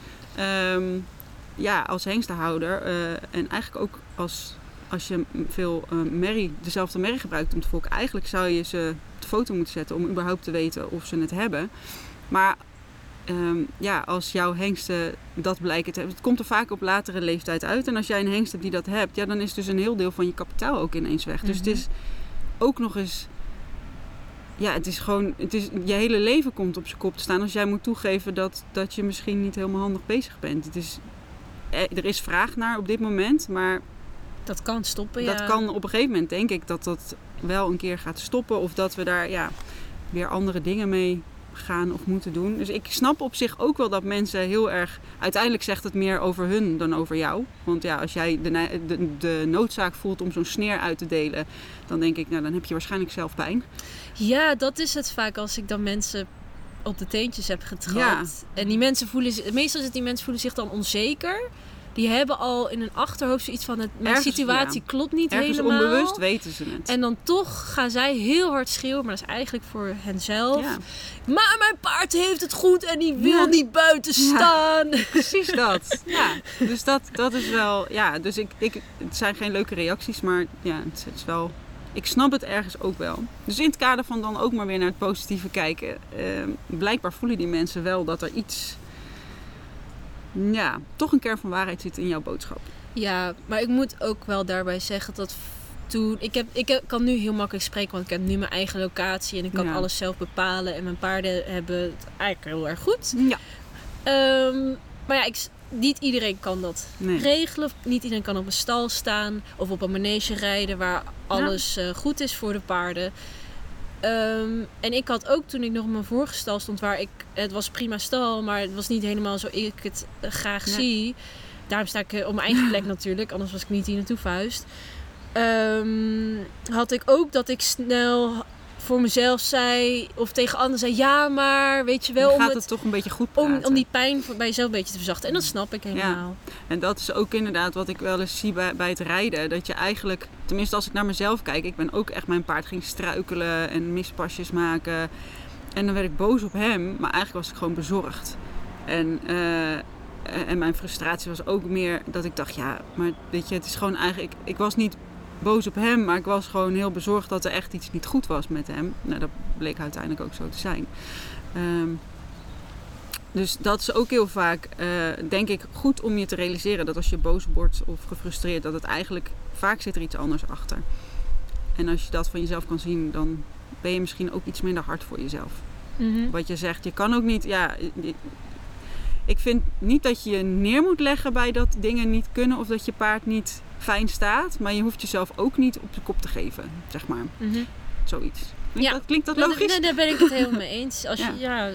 um, ja, als hengstenhouder en eigenlijk ook als, als je veel merrie, dezelfde merrie gebruikt om te fokken, eigenlijk zou je ze op de foto moeten zetten om überhaupt te weten of ze het hebben. Maar um, ja, als jouw hengsten dat blijken te hebben, het komt er vaak op latere leeftijd uit. En als jij een hengst hebt die dat hebt, ja, dan is dus een heel deel van je kapitaal ook ineens weg. Dus het mhm. is ook nog eens. Ja, het is gewoon. Het is, je hele leven komt op zijn kop te staan als jij moet toegeven dat, dat je misschien niet helemaal handig bezig bent. Het is, eh, er is vraag naar op dit moment, maar. Dat kan stoppen, dat ja. kan op een gegeven moment, denk ik, dat dat wel een keer gaat stoppen. Of dat we daar ja, weer andere dingen mee gaan of moeten doen. Dus ik snap op zich ook wel dat mensen heel erg. Uiteindelijk zegt het meer over hun dan over jou. Want ja, als jij de, de, de noodzaak voelt om zo'n sneer uit te delen, dan denk ik, nou dan heb je waarschijnlijk zelf pijn. Ja, dat is het vaak als ik dan mensen op de teentjes heb getrapt. En die mensen voelen meestal is het die mensen voelen zich dan onzeker die hebben al in hun achterhoofd zoiets van: het, mijn situatie klopt niet Ergens helemaal. onbewust weten ze het. En dan toch gaan zij heel hard schreeuwen, maar dat is eigenlijk voor henzelf. Ja. Maar mijn paard heeft het goed en die wil niet buiten staan. Precies dat. ja, dus dat, dat is wel. Ja, dus ik, ik, het zijn geen leuke reacties, maar ja, het, is wel ik snap het ergens ook wel. Dus in het kader van dan ook maar weer naar het positieve kijken. Uh, blijkbaar voelen die mensen wel dat er iets ja, toch een kern van waarheid zit in jouw boodschap. Ja, maar ik moet ook wel daarbij zeggen dat toen. Ik, heb, ik kan nu heel makkelijk spreken, want ik heb nu mijn eigen locatie en ik kan alles zelf bepalen. En mijn paarden hebben het eigenlijk heel erg goed. Ja. Um, maar ja, ik, niet iedereen kan dat regelen. Niet iedereen kan op een stal staan of op een manege rijden waar alles ja. uh, goed is voor de paarden. Um, en ik had ook toen ik nog mijn vorige stal stond, waar ik, het was prima stal, maar het was niet helemaal zo ik het uh, graag nee. zie. Daarom sta ik uh, op mijn eigen plek natuurlijk, anders was ik niet hier naartoe vuist. Um, had ik ook dat ik snel voor mezelf zei, of tegen anderen zei, ja, maar weet je wel. Je gaat om het, toch een beetje goed praten. Om, om die pijn bij jezelf een beetje te verzachten. En dat snap ik helemaal. Ja. En dat is ook inderdaad wat ik wel eens zie bij, bij het rijden. Dat je eigenlijk, tenminste als ik naar mezelf kijk, ik ben ook echt, mijn paard ging struikelen en mispasjes maken. En dan werd ik boos op hem, maar eigenlijk was ik gewoon bezorgd. En, uh, en mijn frustratie was ook meer dat ik dacht, ja, maar weet je, het is gewoon eigenlijk, ik was niet boos op hem, maar ik was gewoon heel bezorgd dat er echt iets niet goed was met hem. Nou, dat bleek uiteindelijk ook zo te zijn. Um, dus dat is ook heel vaak, uh, denk ik, goed om je te realiseren dat als je boos wordt of gefrustreerd, dat het eigenlijk vaak zit er iets anders achter. En als je dat van jezelf kan zien, dan ben je misschien ook iets minder hard voor jezelf. Mm -hmm. Wat je zegt, je kan ook niet, ja, ik vind niet dat je je neer moet leggen bij dat dingen niet kunnen of dat je paard niet fijn staat. Maar je hoeft jezelf ook niet op de kop te geven, zeg maar. Mm -hmm. Zoiets. Klinkt, ja. dat, klinkt dat logisch? Nee, daar ben ik het helemaal mee eens. Als je, ja.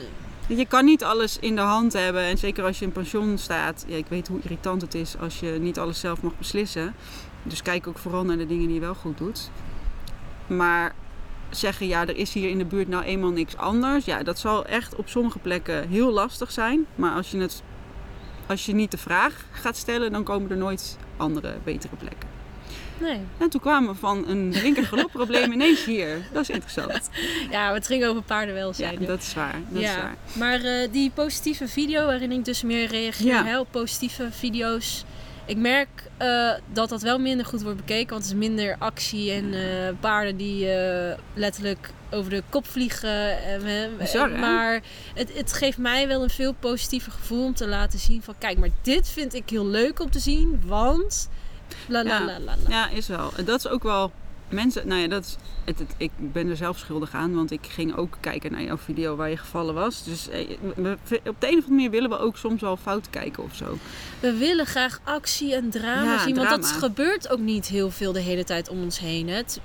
Je kan niet alles in de hand hebben. En zeker als je in pensioen staat. Ja, ik weet hoe irritant het is als je niet alles zelf mag beslissen. Dus kijk ook vooral naar de dingen die je wel goed doet. Maar zeggen, ja, er is hier in de buurt nou eenmaal niks anders. Ja, dat zal echt op sommige plekken heel lastig zijn. Maar als je, het, als je niet de vraag gaat stellen, dan komen er nooit andere, betere plekken. Nee. En toen kwamen we van een linkergalopprobleem ineens hier. Dat is interessant. Ja, het ging over paardenwelzijn. Ja, dat is waar. Dat ja. is waar. Maar uh, die positieve video waarin ik dus meer reageer ja. op positieve video's ik merk uh, dat dat wel minder goed wordt bekeken. Want het is minder actie en uh, paarden die uh, letterlijk over de kop vliegen. Bizar, maar het, het, geeft mij wel een veel positiever gevoel om te laten zien van... Kijk, maar dit vind ik heel leuk om te zien, want... La, la, ja. La, ja, is wel. En dat is ook wel... Mensen, nou ja, dat is het, het- ik ben er zelf schuldig aan, want ik ging ook kijken naar jouw video waar je gevallen was. Dus eh, we- op de een of andere manier willen we ook soms wel fout kijken of zo. We willen graag actie en drama Ja, zien, want dat gebeurt ook niet heel veel de hele tijd om ons heen. Het,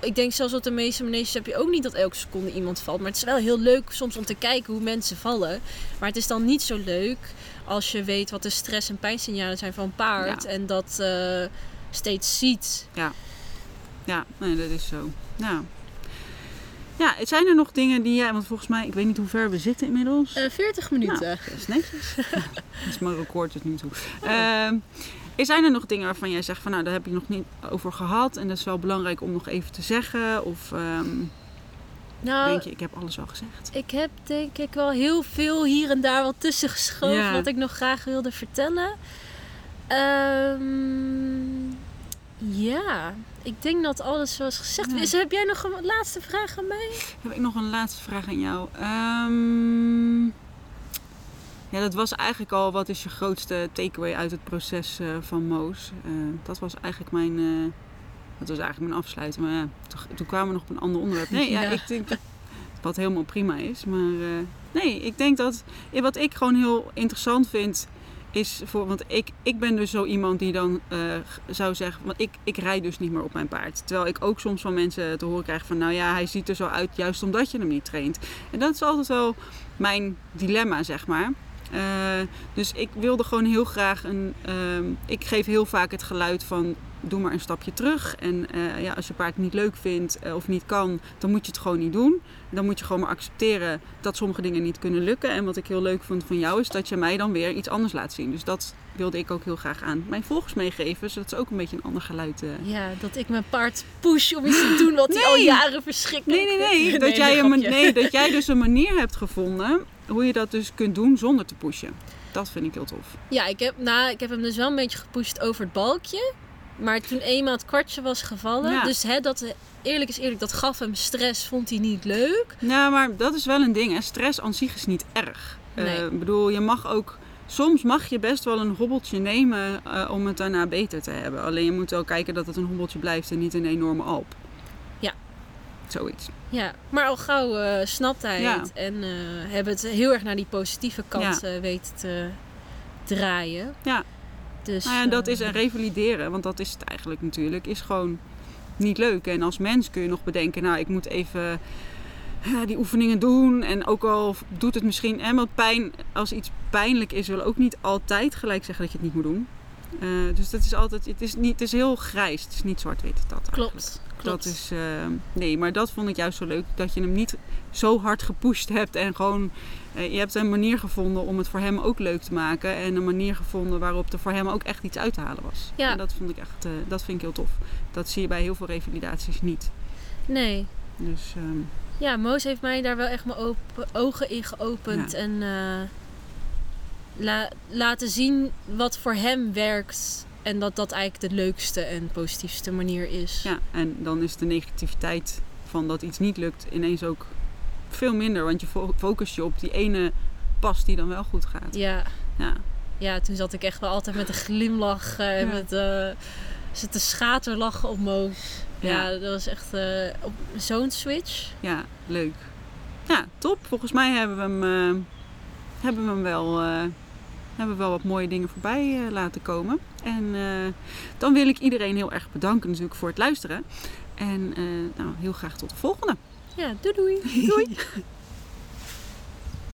ik denk zelfs op de meeste maneges heb je ook niet dat elke seconde iemand valt. Maar het is wel heel leuk soms om te kijken hoe mensen vallen. Maar het is dan niet zo leuk als je weet wat de stress- en pijnsignalen zijn van een paard. Ja. En dat eh, steeds ziet. Ja, nee, dat is zo. Ja. Ja, zijn er nog dingen die jij, want volgens mij, ik weet niet hoe ver we zitten inmiddels. Eh 40 minuten. Nou, dat is netjes. dat is mijn record tot nu toe. Ehm, zijn er nog dingen waarvan jij zegt van nou, daar heb je nog niet over gehad en dat is wel belangrijk om nog even te zeggen? Of ehm, nou, denk je, ik heb alles al gezegd? Ik heb denk ik wel heel veel hier en daar wat tussen geschoven Ja. wat ik nog graag wilde vertellen. Ehm, ja, ik denk dat alles was gezegd. Ja. Is, heb jij nog een laatste vraag aan mij? Heb ik nog een laatste vraag aan jou? Ehm, ja, dat was eigenlijk al, wat is je grootste takeaway uit het proces eh, van Moos? Eh, dat was eigenlijk mijn, eh, dat was eigenlijk mijn afsluiting. Maar ja, toen, toen kwamen we nog op een ander onderwerp. Nee, ja, Ja. ik denk dat, wat helemaal prima is. Maar nee, ik denk dat, wat ik gewoon heel interessant vind, is voor, want ik, ik ben dus zo iemand die dan eh, zou zeggen, want ik, ik rijd dus niet meer op mijn paard. Terwijl ik ook soms van mensen te horen krijg van, nou ja, hij ziet er zo uit juist omdat je hem niet traint. En dat is altijd wel mijn dilemma, zeg maar. Eh, dus ik wilde gewoon heel graag een. ehm, ik geef heel vaak het geluid van. Doe maar een stapje terug. En eh, ja, als je paard niet leuk vindt eh, of niet kan, dan moet je het gewoon niet doen. Dan moet je gewoon maar accepteren dat sommige dingen niet kunnen lukken. En wat ik heel leuk vond van jou is dat je mij dan weer iets anders laat zien. Dus dat wilde ik ook heel graag aan mijn volgers meegeven. Zodat ze ook een beetje een ander geluid. Ja, dat ik mijn paard push om iets te doen wat hij al jaren verschrikkelijk Nee, nee, nee. Dat, jij een, nee dat jij dus een manier hebt gevonden hoe je dat dus kunt doen zonder te pushen. Dat vind ik heel tof. Ja, ik heb, nou, ik heb hem dus wel een beetje gepusht over het balkje. Maar toen eenmaal het kwartje was gevallen. Ja. Dus hè, dat, eerlijk is eerlijk, dat gaf hem stress, vond hij niet leuk. Nou, maar dat is wel een ding. Hè. Stress aan zich is niet erg. Nee. Eh, ik bedoel, je mag ook... Soms mag je best wel een hobbeltje nemen eh, om het daarna beter te hebben. Alleen je moet wel kijken dat het een hobbeltje blijft en niet een enorme alp. Ja. Zoiets. Ja, maar al gauw eh, snapt hij Ja. het. En eh hebben het heel erg naar die positieve kant eh, weten te draaien. Ja. Dus, Nou ja, en dat is en revalideren, want dat is het eigenlijk natuurlijk, is gewoon niet leuk. En als mens kun je nog bedenken, nou, ik moet even die oefeningen doen. En ook al doet het misschien helemaal pijn, als iets pijnlijk is, wil ook niet altijd gelijk zeggen dat je het niet moet doen. Dus dat is altijd, het is, niet, het is heel grijs, het is niet zwart-wit. Dat eigenlijk. Klopt. Dat is, eh, nee, maar dat vond ik juist zo leuk. Dat je hem niet zo hard gepusht hebt. En gewoon, eh, je hebt een manier gevonden om het voor hem ook leuk te maken. En een manier gevonden waarop er voor hem ook echt iets uit te halen was. Ja. En dat vond ik echt, eh, dat vind ik heel tof. Dat zie je bij heel veel revalidaties niet. Nee. Dus ehm, Ja, Moos heeft mij daar wel echt mijn open, ogen in geopend. Ja. En la- laten zien wat voor hem werkt. En dat dat eigenlijk de leukste en positiefste manier is. ja, en dan is de negativiteit van dat iets niet lukt ineens ook veel minder. Want je fo- focust je op die ene pas die dan wel goed gaat. Ja, Ja, ja, toen zat ik echt wel altijd met een glimlach eh, en Ja. met eh zitten schaterlachen op Moos. Ja, Ja. dat was echt eh, op zo'n switch. ja, leuk. Ja, top. Volgens mij hebben we hem, eh, hebben we hem wel, eh, hebben we wel wat mooie dingen voorbij eh, laten komen. En eh, dan wil ik iedereen heel erg bedanken natuurlijk voor het luisteren. En eh, nou, heel graag tot de volgende. Ja, doei doei. Doei!